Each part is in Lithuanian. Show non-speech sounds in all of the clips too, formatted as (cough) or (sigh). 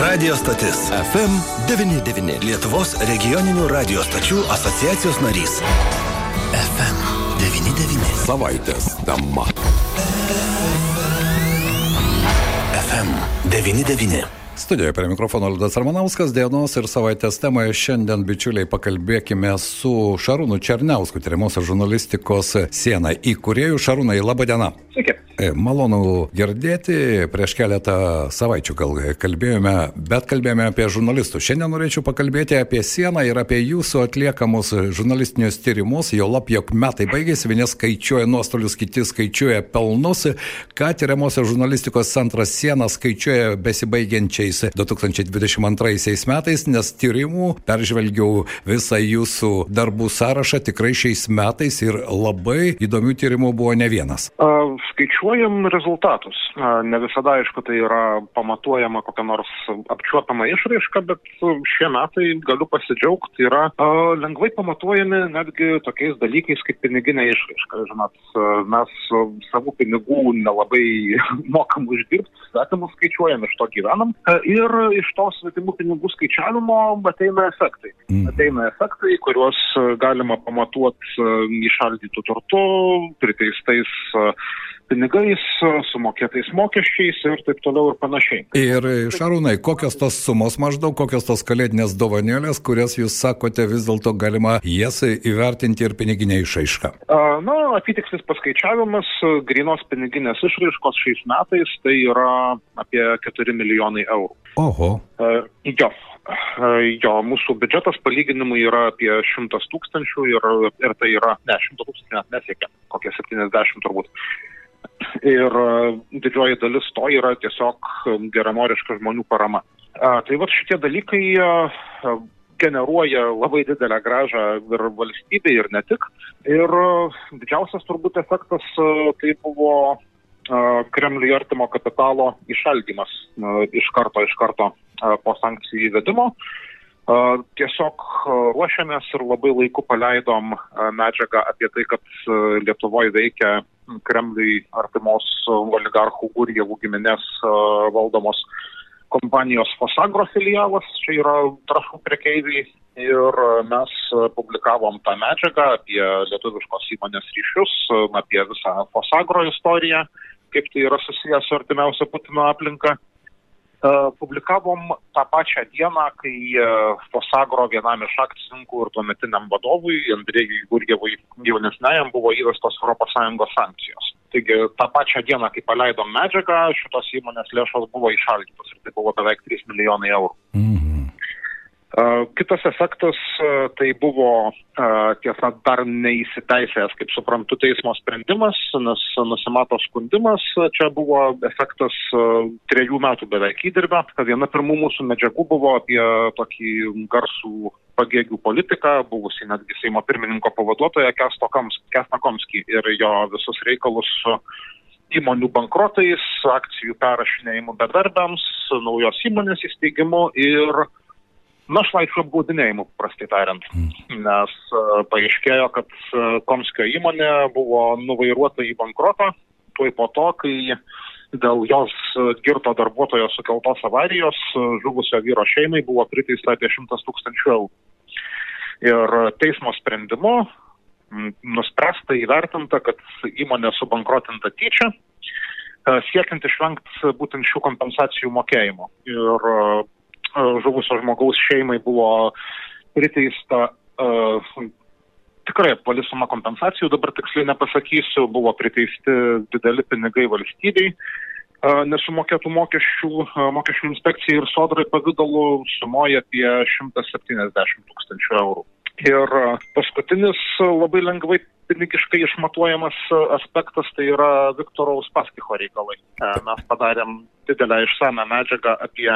Radio stotis FM99. Lietuvos regioninių radio stočių asociacijos narys. FM99. Savaitės tema. FM99. Studijoje prie mikrofono Liudas Armanauskas, dienos ir savaitės temoje šiandien, bičiuliai, pakalbėkime su Šarūnu Černiausku, tyriamosios žurnalistikos siena įkūrėjų. Šarūnai, laba diena. Sveiki. E, Malonu girdėti, prieš keletą savaičių gal kalbėjome, bet kalbėjome apie žurnalistus. Šiandien norėčiau pakalbėti apie sieną ir apie jūsų atliekamus žurnalistinius tyrimus, jo lab, jog metai baigėsi, vieni skaičiuoja nuostolius, kiti skaičiuoja pelnus, ką tyriamosios žurnalistikos centras siena skaičiuoja besibaigiančiais 2022 metais, nes tyrimų peržvelgiau visą jūsų darbų sąrašą tikrai šiais metais ir labai įdomių tyrimų buvo ne vienas. Uh, skaičiuojam rezultatus. Ne visada, aišku, tai yra pamatuojama kokia nors apčiuopama išraiška, bet šie metai, galiu pasidžiaugti, yra uh, lengvai pamatuojami netgi tokiais dalykais kaip piniginė išraiška. Žinot, mes savų pinigų nelabai (laughs) mokam uždirbti, svetimus skaičiuojam, iš to gyvenam. Ir iš to svetimų pinigų skaičiavimo ateina efektai. Mm. Ateina efektai, kuriuos galima pamatuoti įšaldytų turtų, priteistais pinigais, sumokėtais mokesčiais ir taip toliau ir panašiai. Ir Šarūnai, kokios tos sumos maždaug, kokios tos kalėdinės dovanėlės, kurias jūs sakote vis dėlto galima jas įvertinti ir piniginė išaiška? Na, apytikslis paskaičiavimas grinos piniginės išraiškos šiais metais tai yra apie 4 milijonai eurų. Oho. Jo. Jo, mūsų biudžetas palyginimui yra apie 100 tūkstančių ir, ir tai yra, ne, 100 tūkstančių net nesiekia, kokie 70 turbūt. Ir didžioji dalis to yra tiesiog geranoriška žmonių parama. Tai va šitie dalykai generuoja labai didelę gražą ir valstybei, ir ne tik. Ir didžiausias turbūt efektas tai buvo Kremliui artimo kapitalo išaldymas iš karto, iš karto po sankcijų įvedimo. Tiesiog ruošiamės ir labai laiku paleidom medžiagą apie tai, kad Lietuvoje veikia Kremliui artimos oligarchų Gurjevų giminės valdomos kompanijos Fosagro filialas, čia yra trašų prekeiviai ir mes publikavom tą medžiagą apie lietuviškos įmonės ryšius, apie visą Fosagro istoriją, kaip tai yra susijęs su artimiausia Putino aplinka. Publikavom tą pačią dieną, kai Fosagro vienam iš akcininkų ir tuometiniam vadovui, Andrėjui Gurjevui jaunesniajam, buvo įvestos ES sankcijos. Taigi tą pačią dieną, kai paleidom medžiagą, šitos įmonės lėšos buvo išaldytos ir tai buvo beveik 3 milijonai eurų. Mhm. Kitas efektas tai buvo, tiesa, dar neįsiteisėjęs, kaip suprantu, teismo sprendimas, nes nusimato skundimas. Čia buvo efektas trejų metų beveik įdirbę. Viena pirmų mūsų medžiagų buvo apie tokį garsų pagėgių politiką, buvusi netgi Seimo pirmininko pavaduotoją Kestą Komskį ir jo visus reikalus su įmonių bankrotais, akcijų perrašinėjimu bedarbiams, naujos įmonės įsteigimu ir našlaičių apgaudinėjimu, prastai tariant. Nes uh, paaiškėjo, kad uh, Komskio įmonė buvo nuvairuota į bankrotą, tuoj po to, kai dėl jos girto darbuotojo sukeltos avarijos žuvusio vyro šeimai buvo priteista apie 100 tūkstančių eurų. Ir teismo sprendimu nuspręsta įvertinta, kad įmonė subankrotinta tyčia, siekiant išvengti būtent šių kompensacijų mokėjimo. Ir žuvusio žmogaus šeimai buvo priteista uh, tikrai apvali suma kompensacijų, dabar tiksliai nepasakysiu, buvo priteisti dideli pinigai valstybei, uh, nesumokėtų mokesčių, uh, mokesčių inspekcijai ir sodrai pavydalu sumoja apie 170 tūkstančių eurų. Ir paskutinis labai lengvai pinigiškai išmatuojamas aspektas tai yra Viktoro Uspaskicho reikalai. Mes padarėm didelę išsame medžiagą apie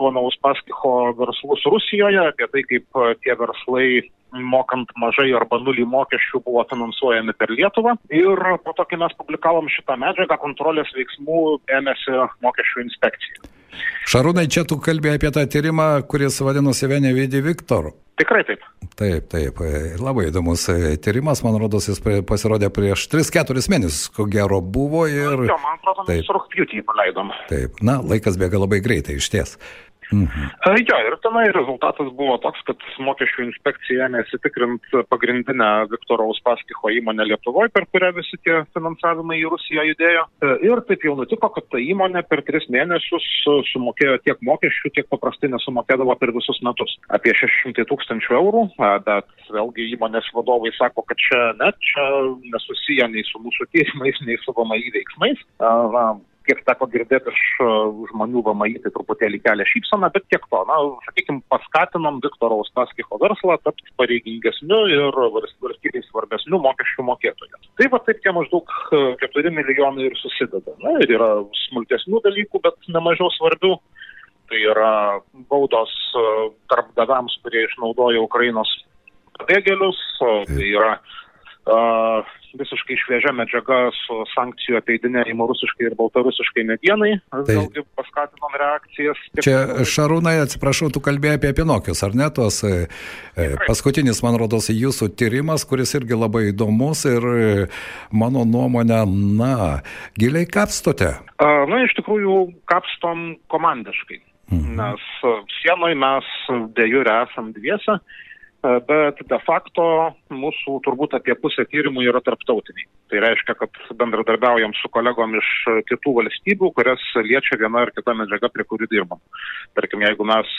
pono Uspaskicho verslus Rusijoje, apie tai, kaip tie verslai mokant mažai arba nulį mokesčių buvo finansuojami per Lietuvą. Ir po to, kai mes publikavom šitą medžiagą, kontrolės veiksmų ėmėsi mokesčių inspekcija. Šarūnai, čia tu kalbėjai apie tą tyrimą, kuris vadinosi Venevidi Viktor. Tikrai taip. Taip, taip. Labai įdomus tyrimas, man rodos, jis pasirodė prieš 3-4 mėnesius, ko gero buvo ir... Jo, man atrodo, mes rūpjūtį paleidom. Taip, na, laikas bėga labai greitai, iš ties. Mhm. E, jo, ir tenai rezultatas buvo toks, kad mokesčių inspekcija ėmėsi tikrint pagrindinę Viktoro Uspaskicho įmonę Lietuvoje, per kurią visi tie finansavimai į Rusiją judėjo. E, ir taip jau nutiko, kad ta įmonė per tris mėnesius sumokėjo tiek mokesčių, kiek paprastai nesumokėdavo per visus metus. Apie 600 tūkstančių eurų, e, bet vėlgi įmonės vadovai sako, kad čia net čia nesusiję nei su mūsų tyrimais, nei su VMI veiksmais. Na, kiek teko girdėti iš e, žmonių VMI, tai truputėlį kelia šypsaną, bet tiek to, na, sakykime, paskatinom Viktoro Uspaskicho verslą tapti pareigingesniu ir valstybei svarbesniu mokesčių mokėtoju. Tai va taip tie maždaug 4 e, milijonai ir susideda. Na ir yra smulkesnių dalykų, bet nemažiau svarbių. Tai yra baudos e, darbdaviams, kurie išnaudoja Ukrainos pabėgėlius, tai yra uh, visiškai šviežia medžiaga su sankcijų apeidinėjimu rusiškai ir baltarusiškai medienai. Tai vėlgi paskatinom reakcijas. Čia Šarūnai, atsiprašau, tu kalbėjai apie Pinokius, ar ne? Tuos, e, e paskutinis, man rodos, jūsų tyrimas, kuris irgi labai įdomus ir e, mano nuomonė, na, giliai kapstote. Na, iš tikrųjų, kapstom komandiškai. Mhm. Nes sienoje mes dėjure esam dviese bet de facto mūsų turbūt apie pusę tyrimų yra tarptautiniai. Tai reiškia, kad bendradarbiaujam su kolegom iš kitų valstybių, kurias liečia viena ar kita medžiaga, prie kurių dirbam. Tarkim, jeigu mes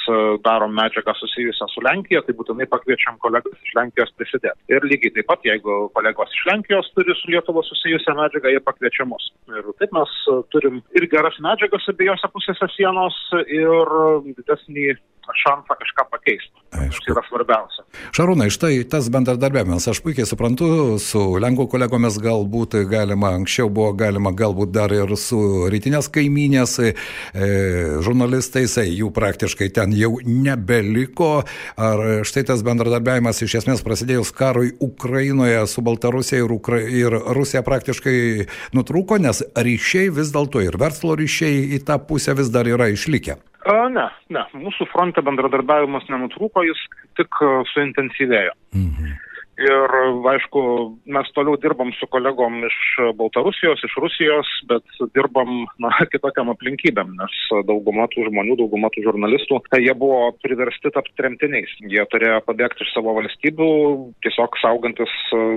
darom medžiagą susijusią su Lenkija, tai būtinai pakviečiam kolegas iš Lenkijos prisidėti. Ir lygiai taip pat, jeigu kolegos iš Lenkijos turi su Lietuva susijusią medžiagą, jie pakviečia mus. Ir taip mes turim ir geras medžiagas abiejose pusėse sienos ir didesnį šansą kažką pakeisti. Aišku. Tai yra svarbiausia. Šarūnai, štai tas bendradarbiavimas, aš puikiai suprantu, su Lenkų kolegomis galbūt galima, anksčiau buvo galima galbūt dar ir su rytinės kaiminės e, žurnalistais, e, jų praktiškai ten jau nebeliko. Ar štai tas bendradarbiavimas iš esmės prasidėjus karui Ukrainoje su Baltarusija ir, Ukra ir Rusija praktiškai nutrūko, nes ryšiai vis dėlto ir verslo ryšiai į tą pusę vis dar yra išlikę. Ne, ne. Mūsų fronte bendradarbiavimas nenutrūko, jis tik suintensyvėjo. Mhm. Ir, aišku, mes toliau dirbam su kolegom iš Baltarusijos, iš Rusijos, bet dirbam, na, (laughs) kitokiam aplinkybėm, nes dauguma tų žmonių, dauguma tų žurnalistų, jie buvo priversti tapti tremtiniais. Jie turėjo pabėgti iš savo valstybių, tiesiog saugantis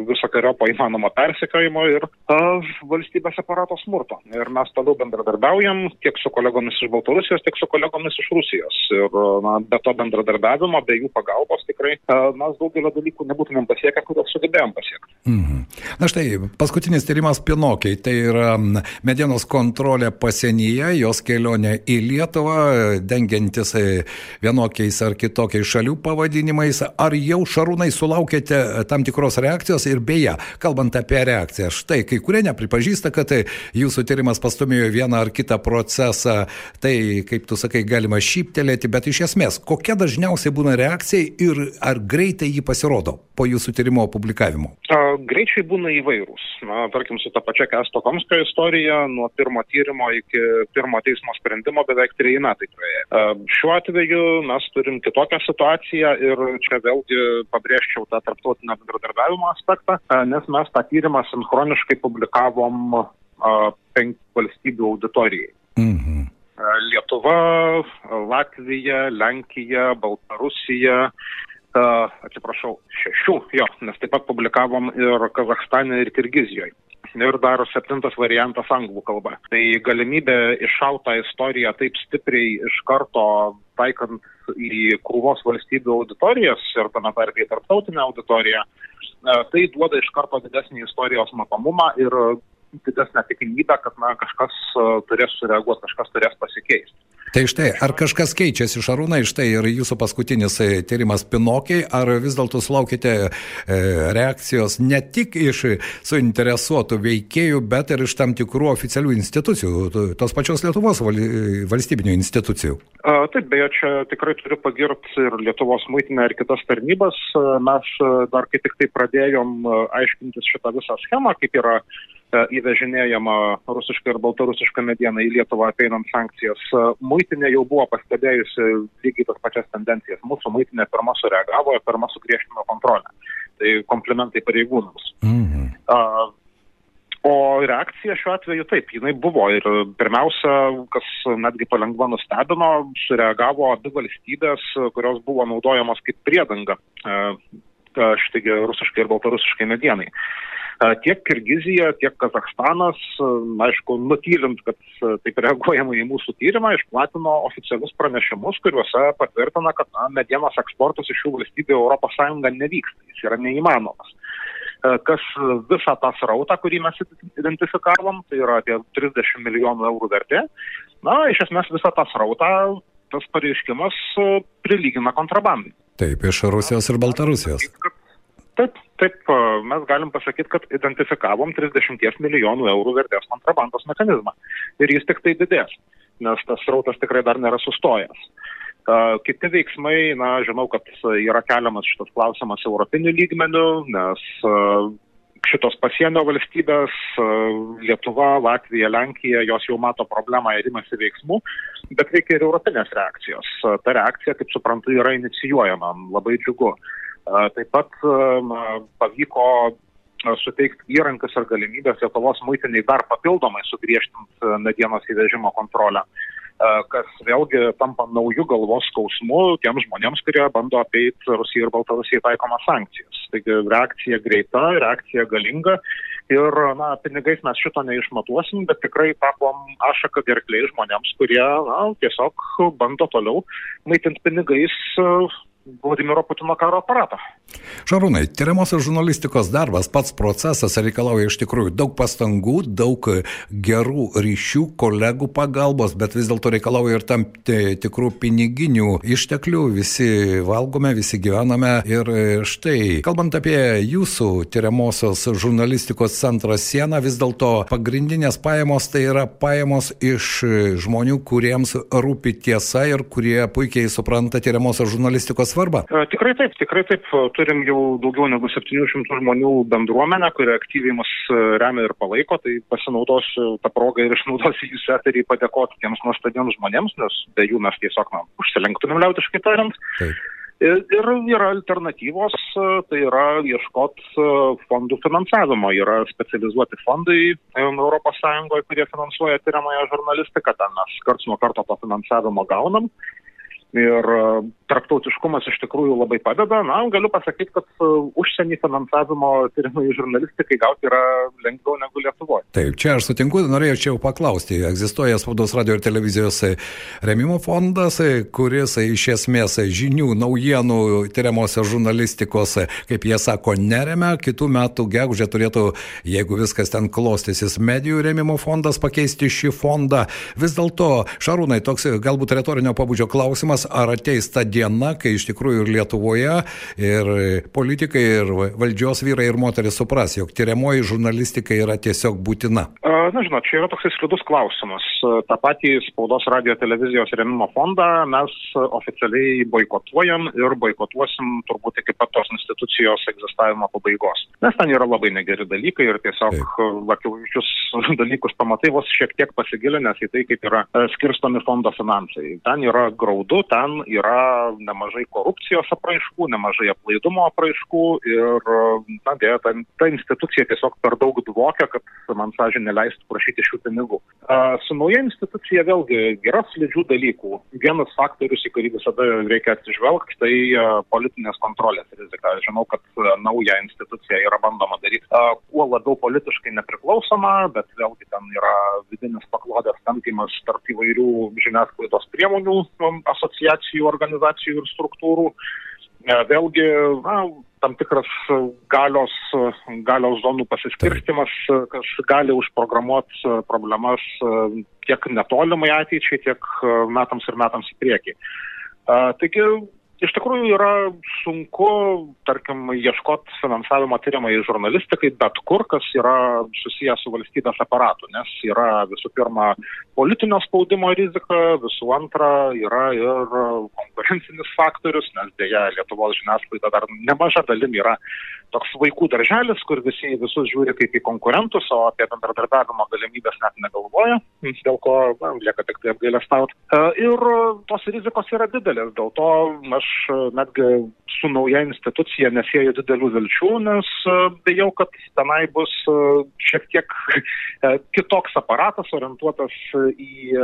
visokiojo paįmanomo persekiojimo ir uh, valstybės aparato smurto. Ir mes toliau bendradarbiaujam tiek su kolegomis iš Baltarusijos, tiek su kolegomis iš Rusijos. Ir, na, be to bendradarbiavimo, be jų pagalbos tikrai uh, mes daugelio dalykų nebūtumėm pasiekę pasiekę, kuriuos sugebėjom pasiekti. Mhm. Na štai, paskutinis tyrimas Pinokiai, tai yra medienos kontrolė pasienyje, jos kelionė į Lietuvą, dengiantis e, vienokiais ar kitokiais šalių pavadinimais. Ar jau šarūnai sulaukėte tam tikros reakcijos ir beje, kalbant apie reakciją, štai kai kurie nepripažįsta, kad e, jūsų tyrimas pastumėjo vieną ar kitą procesą, tai kaip tu sakai, galima šyptelėti, bet iš esmės, kokia dažniausiai būna reakcija ir ar greitai jį pasirodo po jūsų tyrimo publikavimo? Greičiai būna įvairūs. Na, tarkim, su ta pačia Kesto Komskio istorija, nuo pirmo tyrimo iki pirmo teismo sprendimo beveik treji metai praėjo. Šiuo atveju mes turim kitokią situaciją ir čia vėlgi pabrėžčiau tą tarptautinio bendradarbiavimo aspektą, nes mes tą tyrimą sinchroniškai publikavom penkių valstybių auditorijai. Mhm. Lietuva, Latvija, Lenkija, Baltarusija, uh, atsiprašau, šešių, jo, nes taip pat publikavom ir Kazakstane, ir Kirgizijoje. Ir dar septintas variantas anglų kalba. Tai galimybė iššautą istoriją taip stipriai iš karto taikant į krūvos valstybių auditorijas ir tame tarpe į tarptautinę auditoriją, tai duoda iš karto didesnį istorijos matomumą ir didesnę tikimybę, kad na, kažkas turės sureaguoti, kažkas turės pasikeisti. Tai štai, ar kažkas keičiasi Šarūnai, štai ir jūsų paskutinis e, tyrimas Pinokiai, ar vis dėlto sulaukite e, reakcijos ne tik iš suinteresuotų veikėjų, bet ir iš tam tikrų oficialių institucijų, tos pačios Lietuvos valstybinių institucijų? Taip, beje, čia tikrai turiu pagirti ir Lietuvos muitinę ir kitas tarnybas. Mes dar kai tik tai pradėjom aiškintis šitą visą schemą, kaip yra įvežinėjama rusiška ir baltarusiška mediena į Lietuvą apeinant sankcijas. E, muitinė jau buvo pastebėjusi lygiai tas pačias tendencijas. Mūsų muitinė pirma sureagavo ir pirma sugriežtino kontrolę. Tai komplimentai pareigūnams. Mhm. Uh, O reakcija šiuo atveju taip, jinai buvo ir pirmiausia, kas netgi palengva nustebino, sureagavo abi valstybės, kurios buvo naudojamos kaip priedanga štai rusiškai ir baltarusiškai medienai. Tiek Kirgizija, tiek Kazakstanas, aišku, nutylint, kad taip reaguojama į mūsų tyrimą, išplatino oficialius pranešimus, kuriuose patvirtina, kad na, medienos eksportas iš šių valstybių Sąjunga nevyksta, jis yra neįmanomas kas visą tą srautą, kurį mes identifikavom, tai yra apie 30 milijonų eurų vertė, na, iš esmės visą tą srautą tas pareiškimas prilygina kontrabandai. Taip, iš Rusijos ir Baltarusijos. Taip, taip, mes galim pasakyti, kad identifikavom 30 milijonų eurų vertės kontrabandos mechanizmą. Ir jis tik tai didės, nes tas srautas tikrai dar nėra sustojęs. Kiti veiksmai, na, žinau, kad yra keliamas šitas klausimas europiniu lygmeniu, nes šitos pasienio valstybės, Lietuva, Latvija, Lenkija, jos jau mato problemą ir imasi veiksmų, bet reikia ir europinės reakcijos. Ta reakcija, kaip suprantu, yra inicijuojama, labai džiugu. Taip pat pavyko suteikti įrankius ir galimybės Lietuvos muitiniai dar papildomai sugriežtinti medienos įvežimo kontrolę kas vėlgi tampa naujų galvos skausmų tiems žmonėms, kurie bando apeiti Rusijai ir Baltarusijai taikomas sankcijas. Taigi reakcija greita, reakcija galinga ir na, pinigais mes šito neišmatuosim, bet tikrai tapom ašaką gerkliai žmonėms, kurie na, tiesiog bando toliau maitinti pinigais Vladimiro Putino karo aparatą. Šarūnai, tyriamosios žurnalistikos darbas, pats procesas reikalauja iš tikrųjų daug pastangų, daug gerų ryšių, kolegų pagalbos, bet vis dėlto reikalauja ir tam tikrų piniginių išteklių, visi valgome, visi gyvename. Ir štai, kalbant apie jūsų tyriamosios žurnalistikos centrą sieną, vis dėlto pagrindinės pajamos tai yra pajamos iš žmonių, kuriems rūpi tiesa ir kurie puikiai supranta tyriamosios žurnalistikos svarbą? Tikrai taip, tikrai taip. Turim jau daugiau negu 700 žmonių bendruomenę, kurie aktyviai mus remia ir palaiko. Tai pasinaudosiu tą progą ir išnaudosiu jūsų eterį padėkoti tiems nuostabiems žmonėms, nes be jų mes tiesiog na, užsilenktumėm liaudiškai tariant. Taip. Ir yra alternatyvos, tai yra ieškot fondų finansavimo. Yra specializuoti fondai ES, kurie finansuoja tyriamąją žurnalistiką, ten mes karts nuo karto to finansavimo gaunam. Ir tarptautiškumas iš tikrųjų labai padeda. Na, galiu pasakyti, kad užsienį finansavimo tyrimai žurnalistikai gauti yra lengviau negu Lietuvoje. Taip, čia aš sutinku, norėjau paklausti. Egzistuoja spaudos radio ir televizijos remimo fondas, kuris iš esmės žinių, naujienų, tyriamosios žurnalistikos, kaip jie sako, neremia. Kitų metų gegužė turėtų, jeigu viskas ten klostysis, medijų remimo fondas pakeisti šį fondą. Vis dėlto, Šarūnai, toks galbūt retorinio pabudžio klausimas, ar ateis ta diena diena, kai iš tikrųjų ir Lietuvoje, ir politikai, ir valdžios vyrai ir moteris supras, jog tyriamoji žurnalistika yra tiesiog būtina? Na, žinot, čia yra toks slidus klausimas. Ta patį spaudos radio televizijos remimo fondą mes oficialiai boikotuojam ir boikotuosim turbūt iki pat tos institucijos egzistavimo pabaigos. Nes ten yra labai negeri dalykai ir tiesiog akivaizdžius dalykus pamatai vos šiek tiek pasigilinęs į tai, kaip yra skirstomi fondo finansai. Ten yra graudu, ten yra nemažai korupcijos apraiškų, nemažai aplaidumo apraiškų ir, na, dėja, ta, ta institucija tiesiog per daug dvokia, kad man sąžinė leistų prašyti šių pinigų. A, su nauja institucija vėlgi yra slidžių dalykų. Vienas faktorius, į kurį visada reikia atsižvelgti, tai politinės kontrolės rizika. Žinau, kad nauja institucija yra bandoma daryti kuo labiau politiškai nepriklausoma, bet vėlgi ten yra vidinis paklodės tampymas tarp įvairių žiniasklaidos priemonių asociacijų, organizacijų organizacijų ir struktūrų. Vėlgi, na, tam tikras galios, galios zonų pasiskirstimas, kas gali užprogramuoti problemas tiek netolimai ateičiai, tiek metams ir metams į priekį. Taigi, iš tikrųjų yra sunku, tarkim, ieškoti finansavimo tyrimai žurnalistikai bet kur, kas yra susijęs su valstybės aparatu, nes yra visų pirma politinio spaudimo rizika, visų antra yra ir konkurencinis faktorius, nes dėja Lietuvos žiniasklaida dar nemaža dalim yra toks vaikų darželis, kur visi visus žiūri kaip į konkurentus, o apie bendradarbiavimo galimybės net negalvoja, dėl ko na, lieka tik tai apgailestauti. Ir tos rizikos yra didelės, dėl to aš aš netgi su nauja institucija nesieju didelių vilčių, nes bijau, kad tenai bus šiek tiek (laughs) kitoks aparatas orientuotas į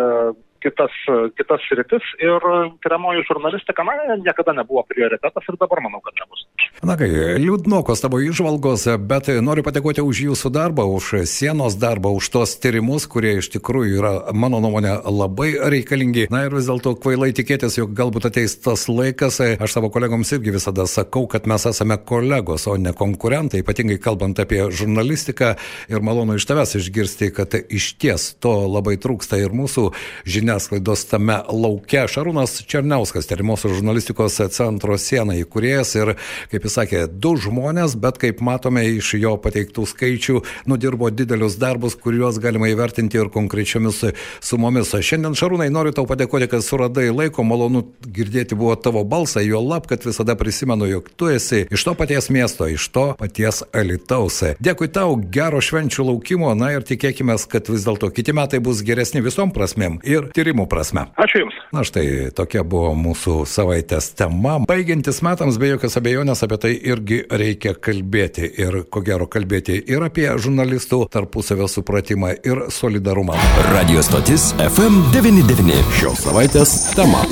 kitas, kitas rytis ir tyriamoji žurnalistika, na, niekada nebuvo prioritetas ir dabar manau, kad nebus. Na kai, liūdnokos tavo išvalgos, bet noriu padėkoti už jūsų darbą, už sienos darbą, už tos tyrimus, kurie iš tikrųjų yra, mano nuomonė, labai reikalingi. Na ir vis dėlto kvailai tikėtis, jog galbūt ateis tas laikas, aš savo kolegoms irgi visada sakau, kad mes esame kolegos, o ne konkurentai, ypatingai kalbant apie žurnalistiką ir malonu iš tavęs išgirsti, kad iš ties to labai trūksta ir mūsų žiniasklaidoje žiniasklaidos tame lauke. Šarūnas Černiauskas, tyrimosios žurnalistikos centro siena įkūrėjas ir, kaip jis sakė, du žmonės, bet kaip matome iš jo pateiktų skaičių, nudirbo didelius darbus, kuriuos galima įvertinti ir konkrečiomis sumomis. Šiandien, Šarūnai, noriu tau padėkoti, kad suradai laiko, malonu girdėti buvo tavo balsą, jo lab, kad visada prisimenu, jog tu esi iš to paties miesto, iš to paties Alitaus. Dėkui tau, gero švenčių laukimo, na ir tikėkime, kad vis dėlto kiti metai bus geresni visom prasmėm. Ir tyrimų prasme. Ačiū Jums. Na štai tokia buvo mūsų savaitės tema. Baigiantis metams, be jokios abejonės apie tai irgi reikia kalbėti ir ko gero kalbėti ir apie žurnalistų tarpusavio supratimą ir solidarumą. Radio stotis FM99. Šios savaitės tema.